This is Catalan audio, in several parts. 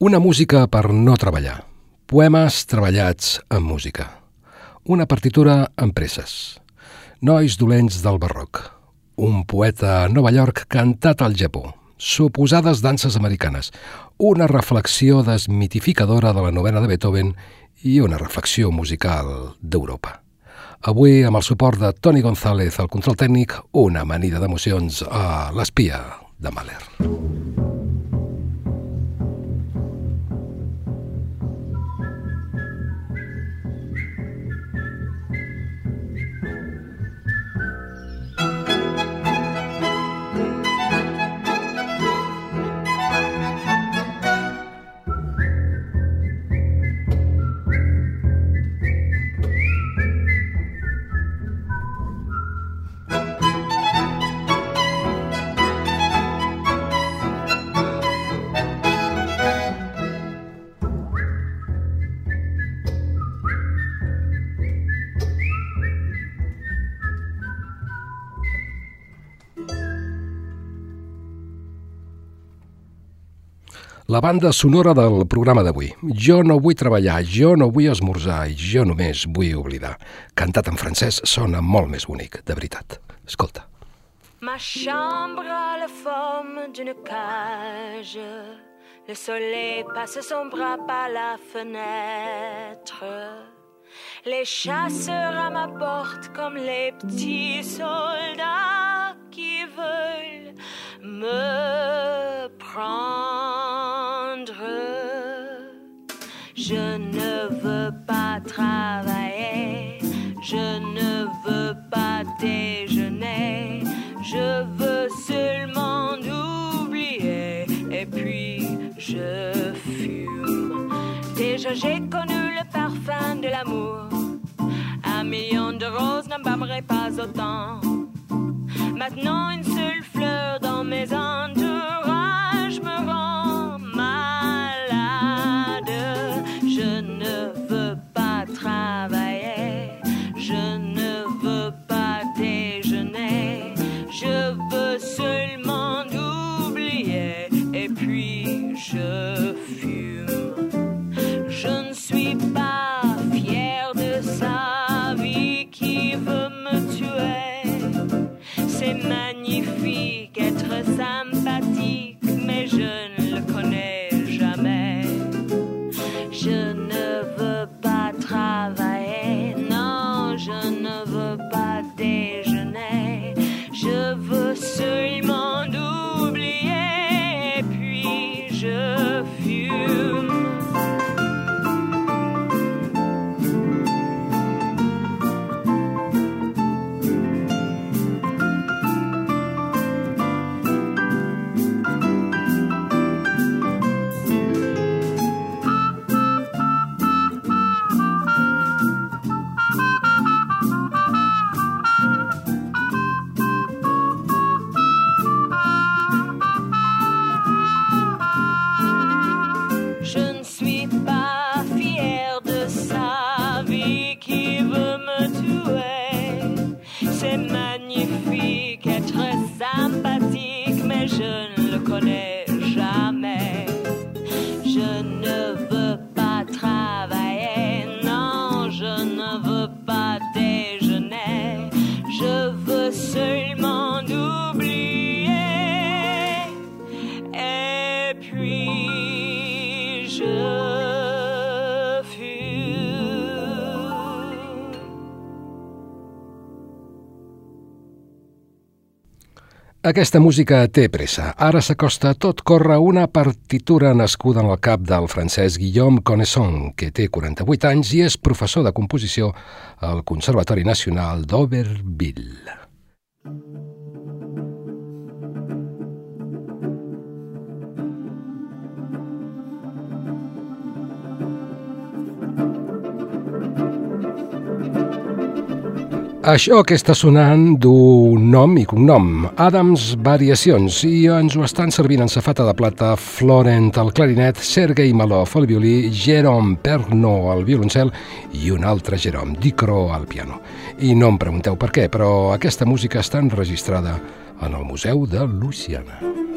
Una música per no treballar. Poemes treballats en música. Una partitura amb presses. Nois dolents del barroc. Un poeta a Nova York cantat al Japó. Suposades danses americanes. Una reflexió desmitificadora de la novena de Beethoven i una reflexió musical d'Europa. Avui, amb el suport de Toni González al control tècnic, una amanida d'emocions a l'espia de Mahler. La banda sonora del programa d'avui. Jo no vull treballar, jo no vull esmorzar, jo només vull oblidar. Cantat en francès sona molt més bonic, de veritat. Escolta. Ma chambre a la forme d'une cage. Le soleil passe son bras par la fenêtre. Les chasseurs à ma porte comme les petits soldats qui veulent me prendre. Je ne veux pas travailler, je ne veux pas déjeuner, je veux seulement oublier et puis je fume. Déjà j'ai connu le parfum de l'amour, un million de roses n'embâmerait pas autant. Maintenant une seule fleurs dans mes entours. you. Aquesta música té pressa. Ara s'acosta tot córrer una partitura nascuda en el cap del francès Guillaume Connesson, que té 48 anys i és professor de composició al Conservatori Nacional d'Auberville. Això que està sonant d'un nom i cognom, Adams Variacions, i ens ho estan servint en safata de plata Florent al clarinet, Sergei Malov al violí, Jérôme Pernot al violoncel i un altre Jérôme Dicro al piano. I no em pregunteu per què, però aquesta música està enregistrada en el Museu de Luciana.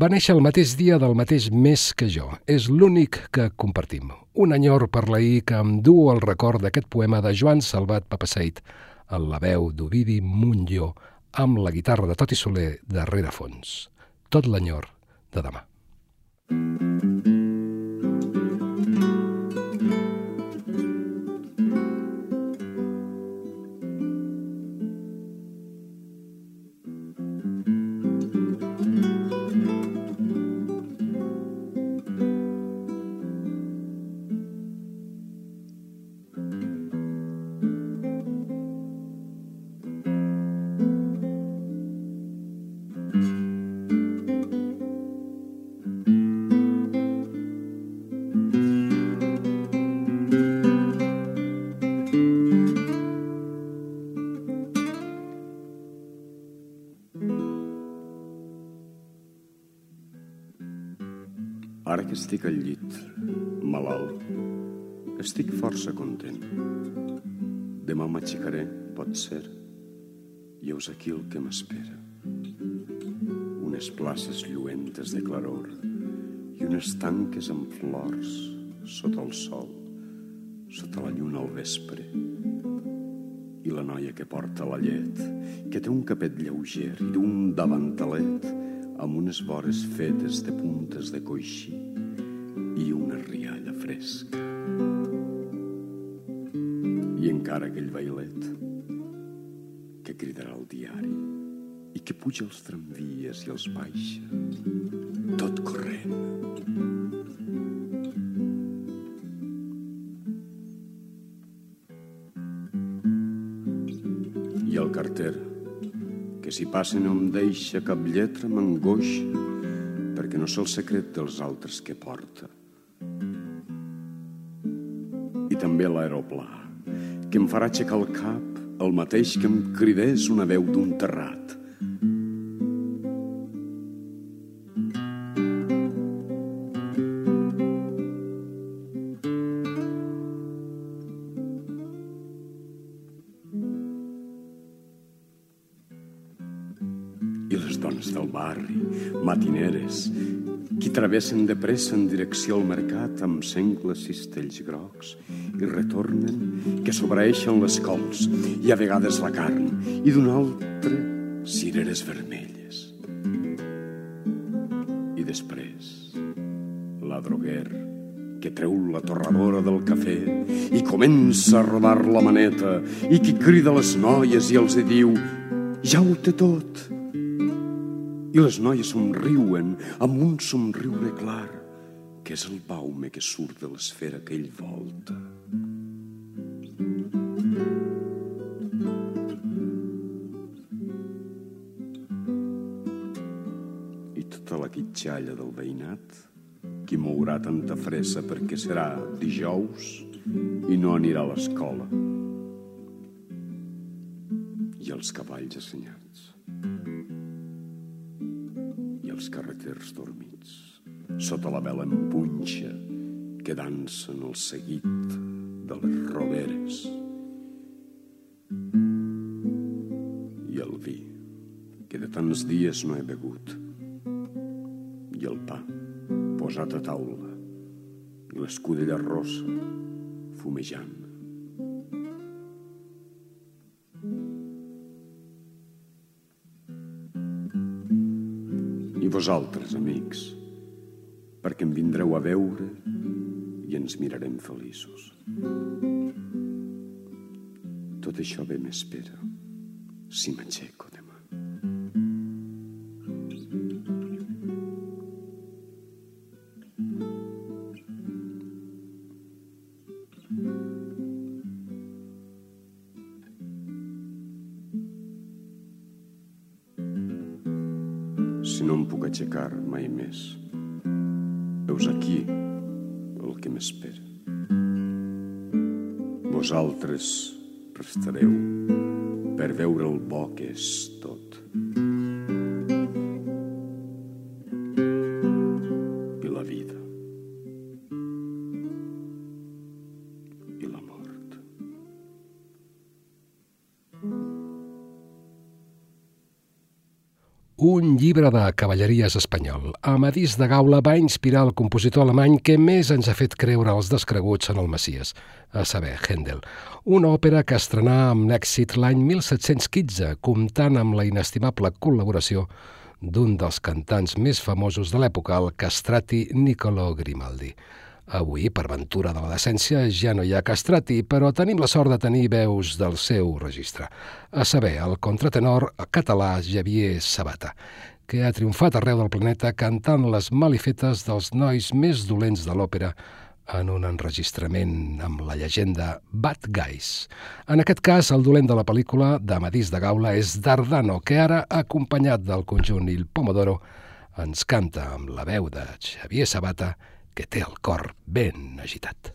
Va néixer el mateix dia del mateix mes que jo. És l'únic que compartim. Un enyor per l'ahir que em du el record d'aquest poema de Joan Salvat Papaseit, en la veu d'Ovidi Montlló, amb la guitarra de Toti Soler darrere fons. Tot l'enyor de demà. Mm -hmm. Força content. Demà m'aixecaré, pot ser. I heus aquí el que m'espera. Unes places lluentes de claror i unes tanques amb flors sota el sol, sota la lluna al vespre. I la noia que porta la llet, que té un capet lleuger i un davantalet amb unes vores fetes de puntes de coixí i una rialla fresca. Encara aquell bailet que cridarà el diari i que puja els tramvies i els baixa, tot corrent. I el carter, que si passa no em deixa cap lletra, m'angoixa, perquè no sé el secret dels altres que porta també l'aeroplà, que em farà aixecar el cap el mateix que em cridés una veu d'un terrat. Travessen de pressa en direcció al mercat amb sengles cistells grocs i retornen que sobreixen les cols i a vegades la carn i d'un altre cireres vermelles. I després la droguer que treu la torradora del cafè i comença a rodar la maneta i qui crida les noies i els diu ja ho té tot i les noies somriuen amb un somriure clar que és el baume que surt de l'esfera que ell volta. I tota la quitxalla del veïnat qui mourà tanta fressa perquè serà dijous i no anirà a l'escola. I els cavalls assenyats els carreters dormits, sota la vela en punxa que dansen el seguit de les roberes. I el vi, que de tants dies no he begut, i el pa posat a taula, i l'escudella rossa fumejant vosaltres, amics, perquè em vindreu a veure i ens mirarem feliços. Tot això bé m'espera si m'aixeco més. Veus aquí el que m'espera. Vosaltres restareu per veure el bo que és tot. Llibre de cavalleries espanyol. Amadís de Gaula va inspirar el compositor alemany que més ens ha fet creure els descreguts en el Messies, a saber, Händel. Una òpera que estrenà amb l'èxit l'any 1715, comptant amb la inestimable col·laboració d'un dels cantants més famosos de l'època, el castrati Niccolo Grimaldi. Avui, per ventura de la decència, ja no hi ha castrati, però tenim la sort de tenir veus del seu registre. A saber, el contratenor català Javier Sabata, que ha triomfat arreu del planeta cantant les malifetes dels nois més dolents de l'òpera en un enregistrament amb la llegenda Bad Guys. En aquest cas, el dolent de la pel·lícula d'Amadís de Gaula és Dardano, que ara, acompanyat del conjunt Il Pomodoro, ens canta amb la veu de Xavier Sabata que té el cor ben agitat.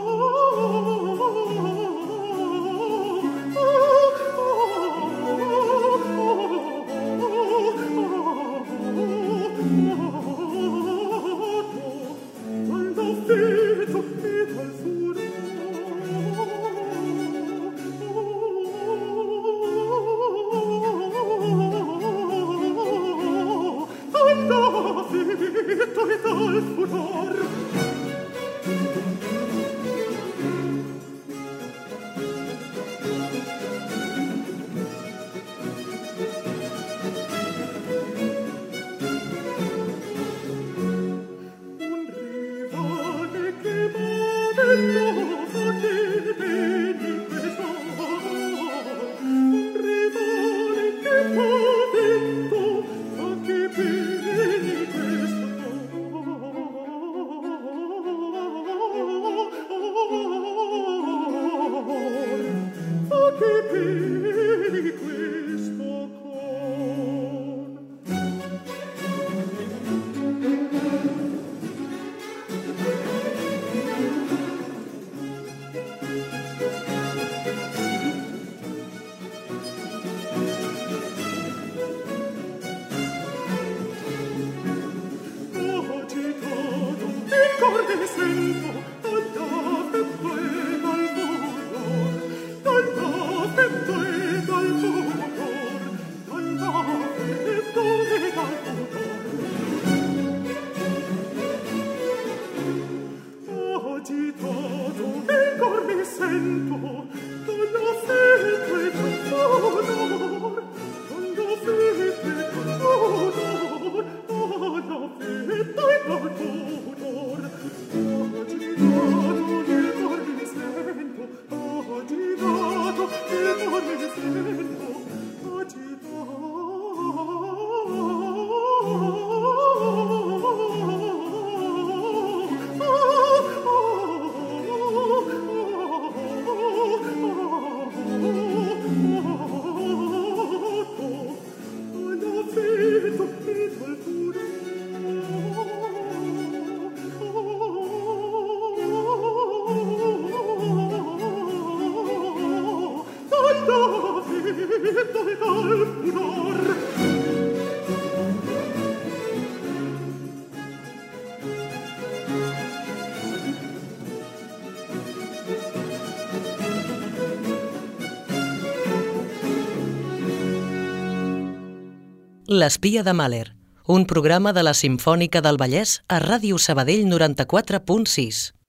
L'espia de Mahler, un programa de la Simfònica del Vallès a Ràdio Sabadell 94.6.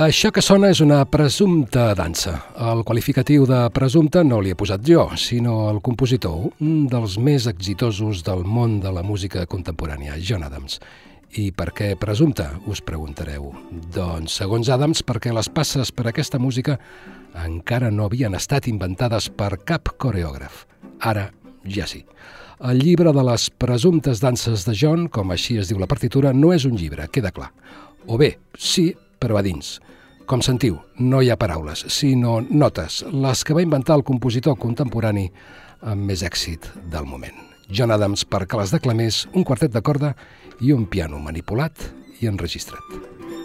Això que sona és una presumpta dansa. El qualificatiu de presumpte no li he posat jo, sinó el compositor, un dels més exitosos del món de la música contemporània, John Adams. I per què presumpte, us preguntareu? Doncs, segons Adams, perquè les passes per aquesta música encara no havien estat inventades per cap coreògraf. Ara ja sí. El llibre de les presumptes danses de John, com així es diu la partitura, no és un llibre, queda clar. O bé, sí, però a dins. Com sentiu, no hi ha paraules, sinó notes, les que va inventar el compositor contemporani amb més èxit del moment. John Adams perquè les declamés un quartet de corda i un piano manipulat i enregistrat.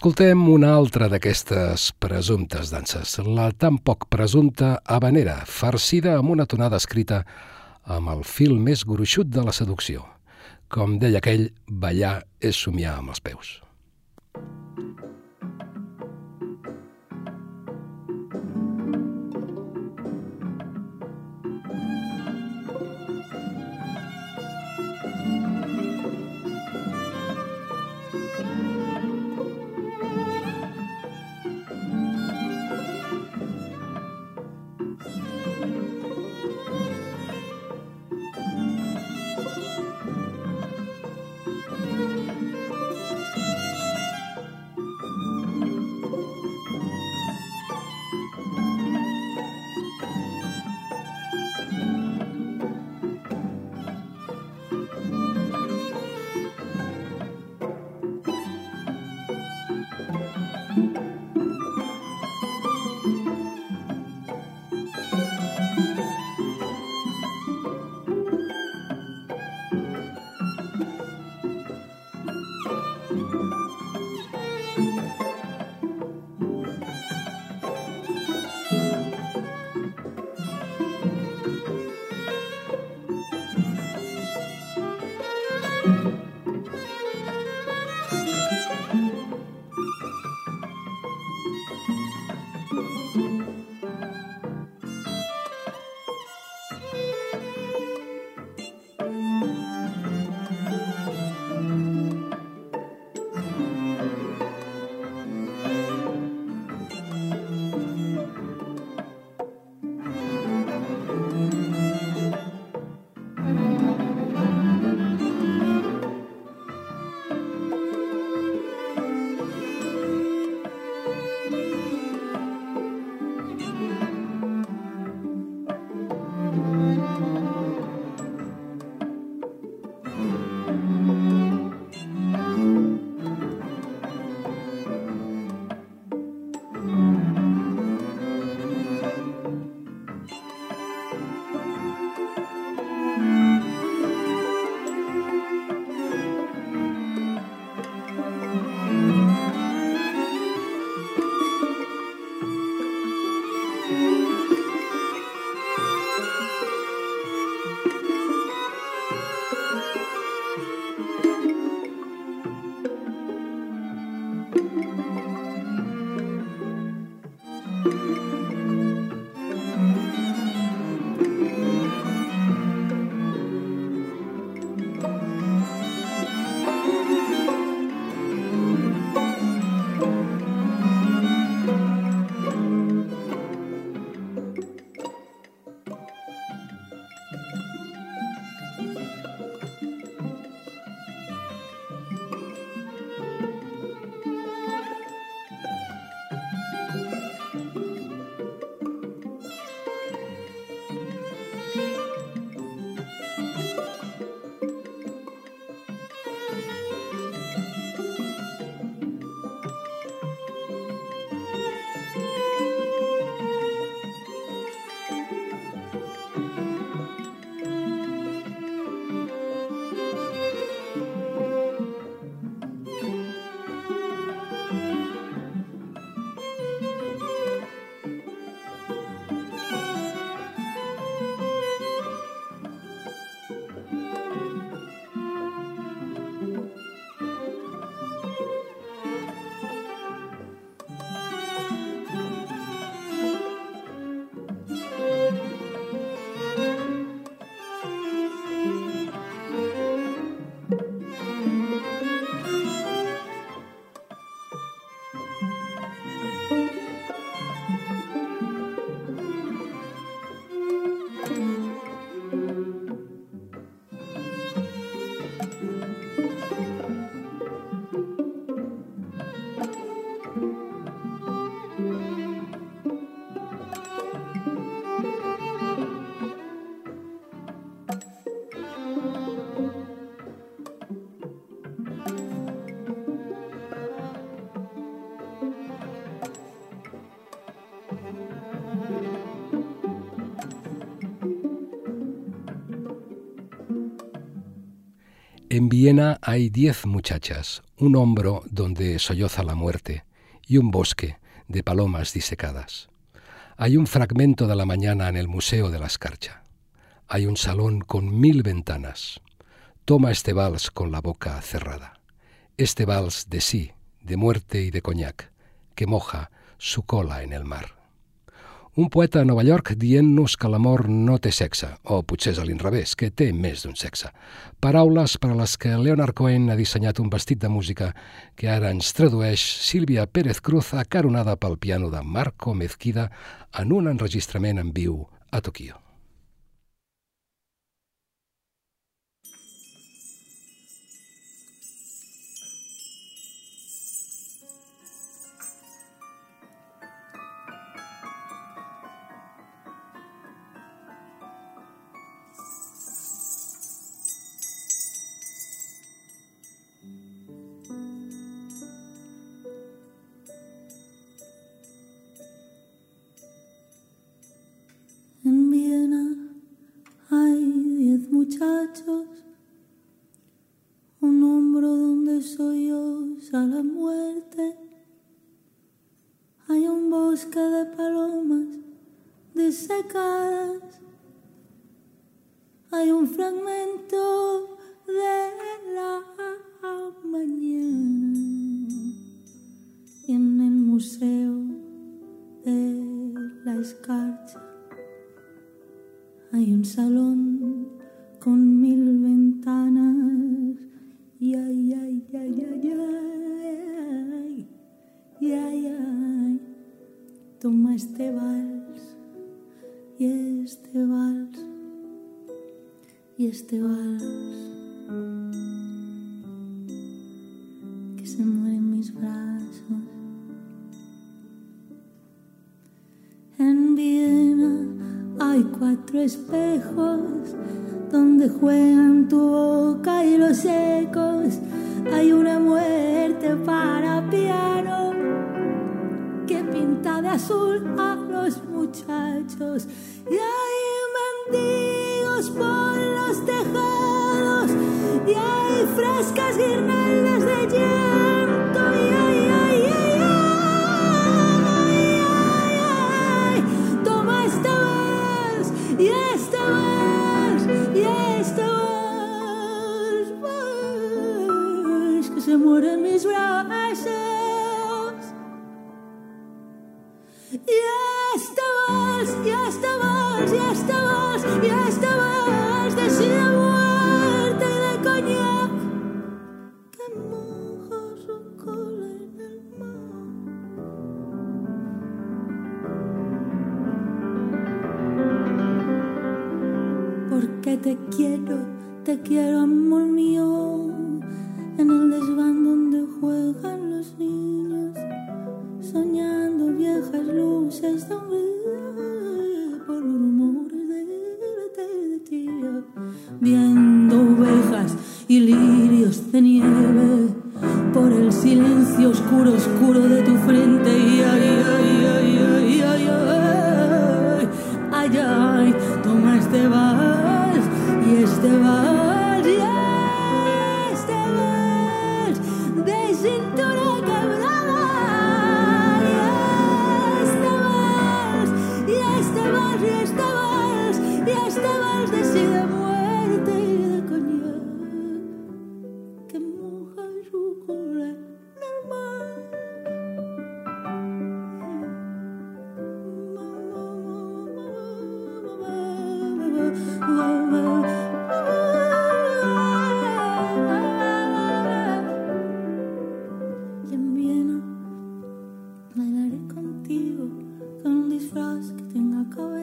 Escoltem una altra d'aquestes presumptes danses, la tan poc presumpta habanera, farcida amb una tonada escrita amb el fil més gruixut de la seducció. Com deia aquell, ballar és somiar amb els peus. En Viena hay diez muchachas, un hombro donde solloza la muerte y un bosque de palomas disecadas. Hay un fragmento de la mañana en el Museo de la Escarcha. Hay un salón con mil ventanas. Toma este vals con la boca cerrada. Este vals de sí, de muerte y de coñac, que moja su cola en el mar. Un poeta a Nova York dient-nos que l'amor no té sexe, o potser és a l'inrevés, que té més d'un sexe. Paraules per a les que Leonard Cohen ha dissenyat un vestit de música que ara ens tradueix Sílvia Pérez Cruz acaronada pel piano de Marco Mezquida en un enregistrament en viu a Tokio. moscas guirnaldas.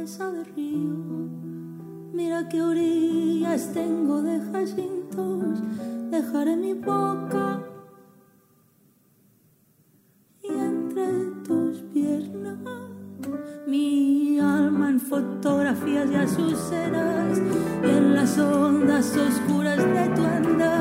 De río. Mira qué orillas tengo de jacintos, dejaré mi boca y entre tus piernas mi alma en fotografías y azucenas y en las ondas oscuras de tu andar.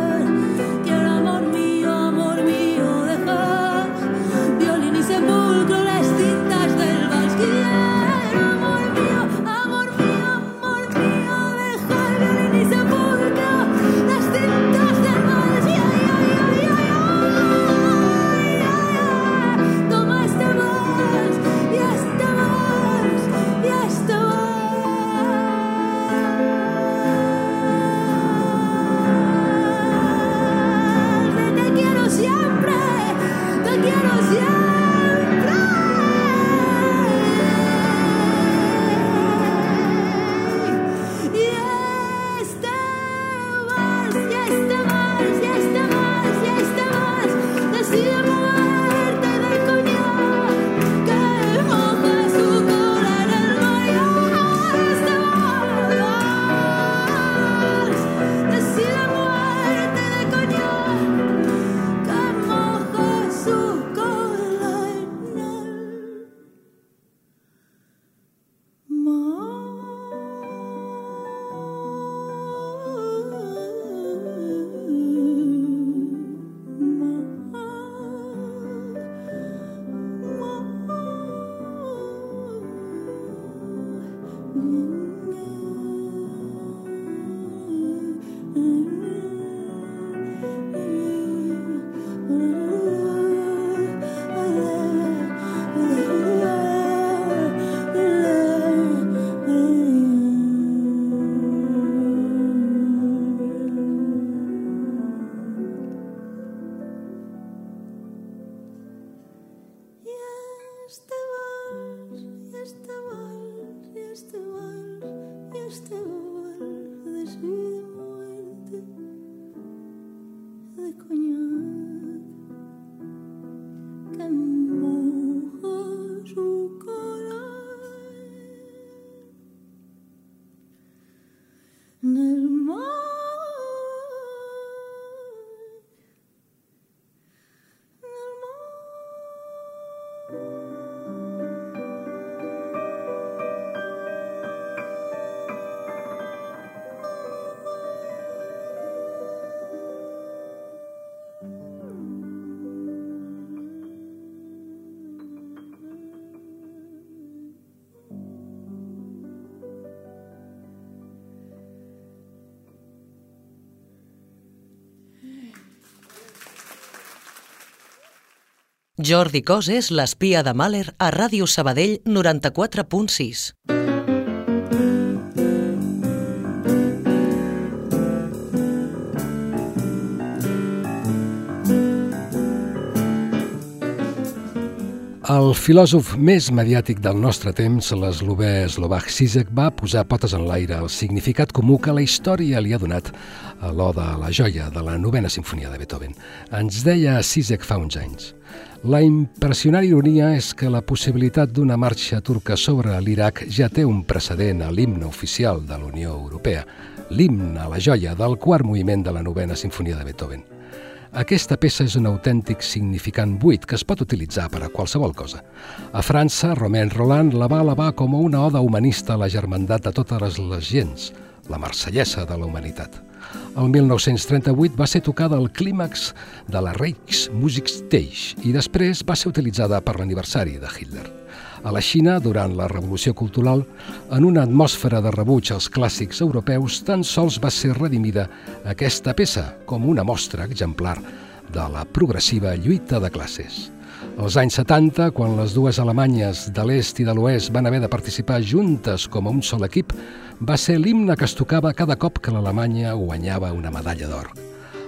Jordi Cos és l'espia de Mahler a Ràdio Sabadell 94.6. filòsof més mediàtic del nostre temps, l'eslovè Slovak Zizek, va posar potes en l'aire el significat comú que la història li ha donat a l'Oda a la joia de la novena sinfonia de Beethoven. Ens deia Zizek fa uns anys. La impressionant ironia és que la possibilitat d'una marxa turca sobre l'Iraq ja té un precedent a l'himne oficial de la Unió Europea, l'himne a la joia del quart moviment de la novena sinfonia de Beethoven. Aquesta peça és un autèntic significant buit que es pot utilitzar per a qualsevol cosa. A França, Romain Roland la va elevar com a una oda humanista a la germandat de totes les gens, la marsellesa de la humanitat. El 1938 va ser tocada al clímax de la Reichsmusikstage i després va ser utilitzada per l'aniversari de Hitler a la Xina durant la Revolució Cultural, en una atmosfera de rebuig als clàssics europeus, tan sols va ser redimida aquesta peça com una mostra exemplar de la progressiva lluita de classes. Als anys 70, quan les dues Alemanyes de l'est i de l'oest van haver de participar juntes com a un sol equip, va ser l'himne que es tocava cada cop que l'Alemanya guanyava una medalla d'or.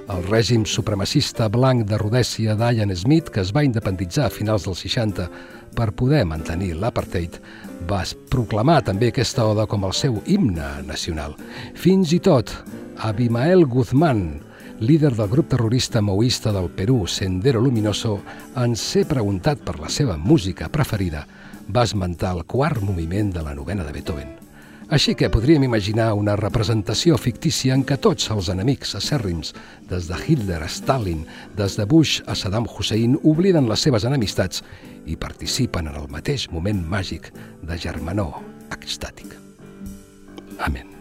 El règim supremacista blanc de Rodècia d'Ian Smith, que es va independitzar a finals dels 60 per poder mantenir l'apartheid, va proclamar també aquesta oda com el seu himne nacional. Fins i tot Abimael Guzmán, líder del grup terrorista maoista del Perú, Sendero Luminoso, en ser preguntat per la seva música preferida, va esmentar el quart moviment de la novena de Beethoven. Així que podríem imaginar una representació fictícia en què tots els enemics acèrrims, des de Hitler a Stalin, des de Bush a Saddam Hussein, obliden les seves enemistats i participen en el mateix moment màgic de germanor extàtic. Amén.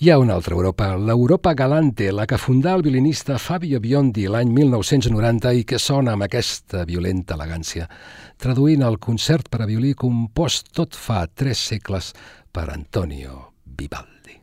Hi ha una altra Europa, l'Europa Galante, la que fundà el violinista Fabio Biondi l'any 1990 i que sona amb aquesta violenta elegància, traduint el concert per a violí compost tot fa tres segles per Antonio Vivaldi.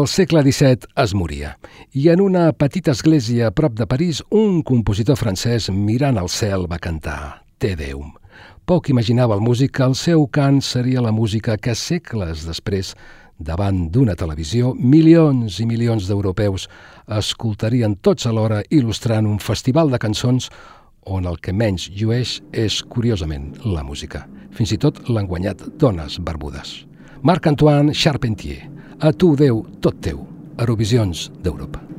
Al segle XVII es moria i en una petita església a prop de París un compositor francès mirant al cel va cantar Te Deum. Poc imaginava el músic que el seu cant seria la música que segles després, davant d'una televisió, milions i milions d'europeus escoltarien tots alhora il·lustrant un festival de cançons on el que menys llueix és, curiosament, la música. Fins i tot l'han guanyat dones barbudes. Marc-Antoine Charpentier, a tu, Déu, tot teu, Eurovisions d'Europa.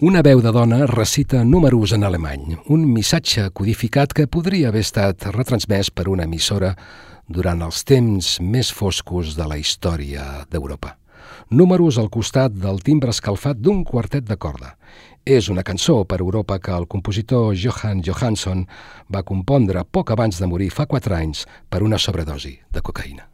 Una veu de dona recita números en alemany, un missatge codificat que podria haver estat retransmès per una emissora durant els temps més foscos de la història d'Europa. Números al costat del timbre escalfat d'un quartet de corda. És una cançó per Europa que el compositor Johan Johansson va compondre poc abans de morir fa quatre anys per una sobredosi de cocaïna.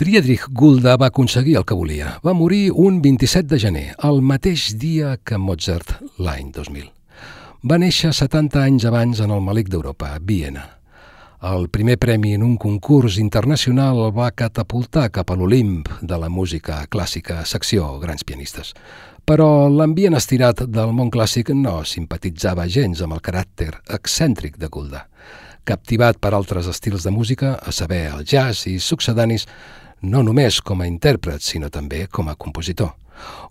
Friedrich Gulda va aconseguir el que volia. Va morir un 27 de gener, el mateix dia que Mozart l'any 2000. Va néixer 70 anys abans en el Malic d'Europa, a Viena. El primer premi en un concurs internacional el va catapultar cap a l'Olimp de la música clàssica, secció Grans Pianistes. Però l'ambient estirat del món clàssic no simpatitzava gens amb el caràcter excèntric de Gulda. Captivat per altres estils de música, a saber el jazz i succedanis, no només com a intèrpret, sinó també com a compositor.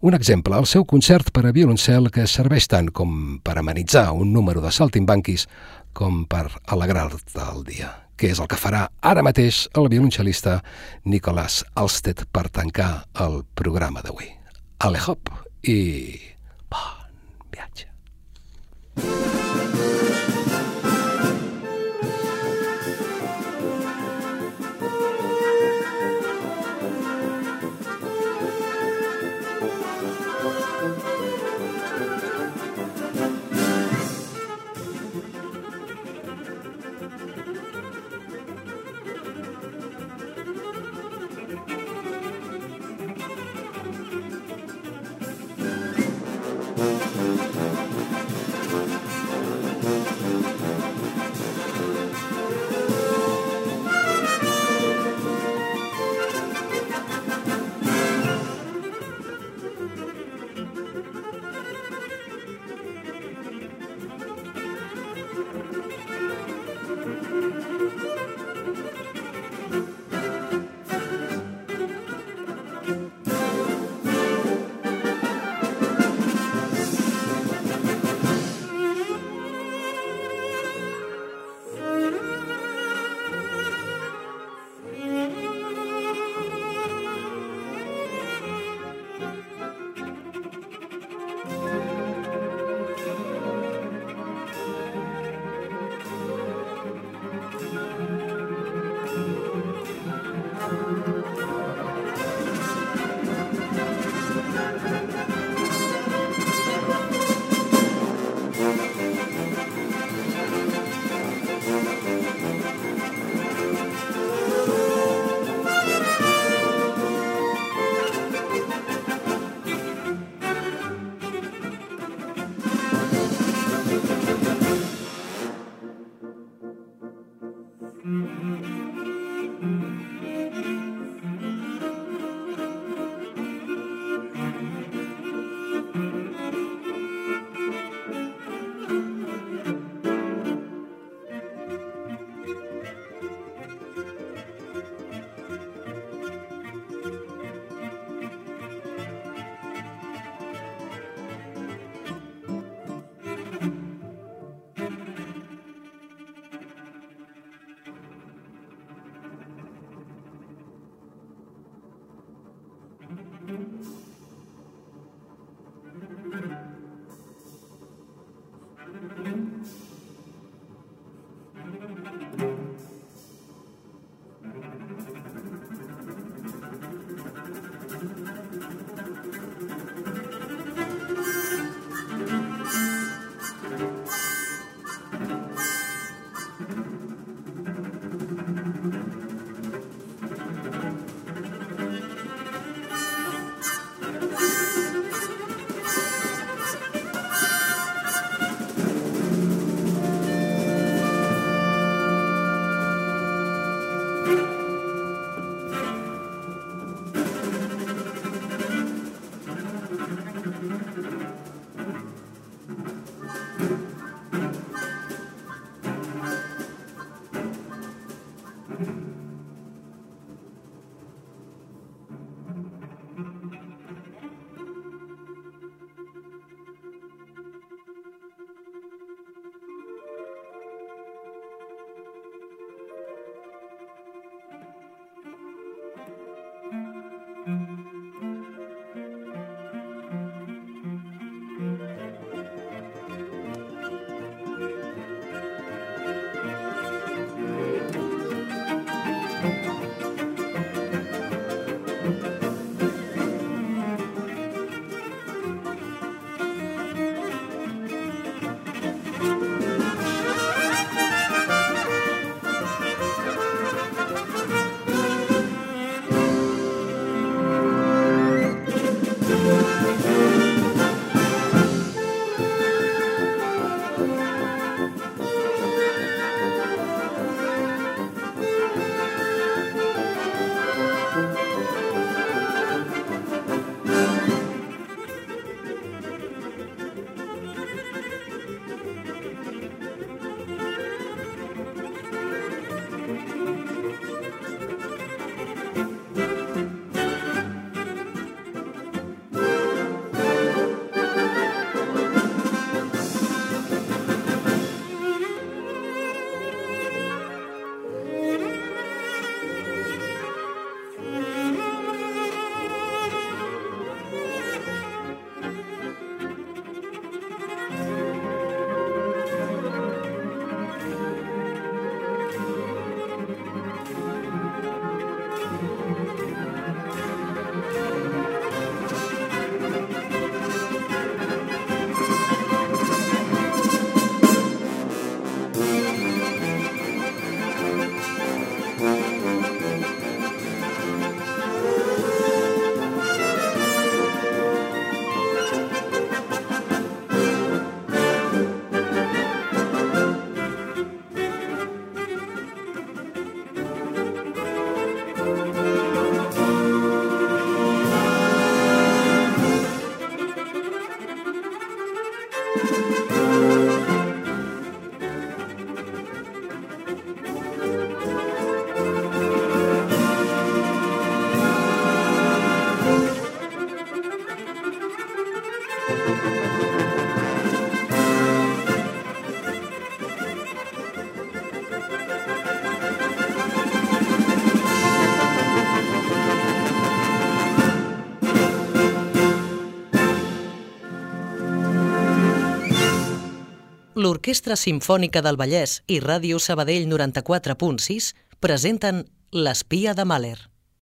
Un exemple, el seu concert per a violoncel que serveix tant com per amenitzar un número de saltimbanquis com per alegrar-te el dia, que és el que farà ara mateix el violoncel·lista Nicolas Alsted per tancar el programa d'avui. Ale hop i bon viatge. l'Orquestra Simfònica del Vallès i Ràdio Sabadell 94.6 presenten L'espia de Mahler.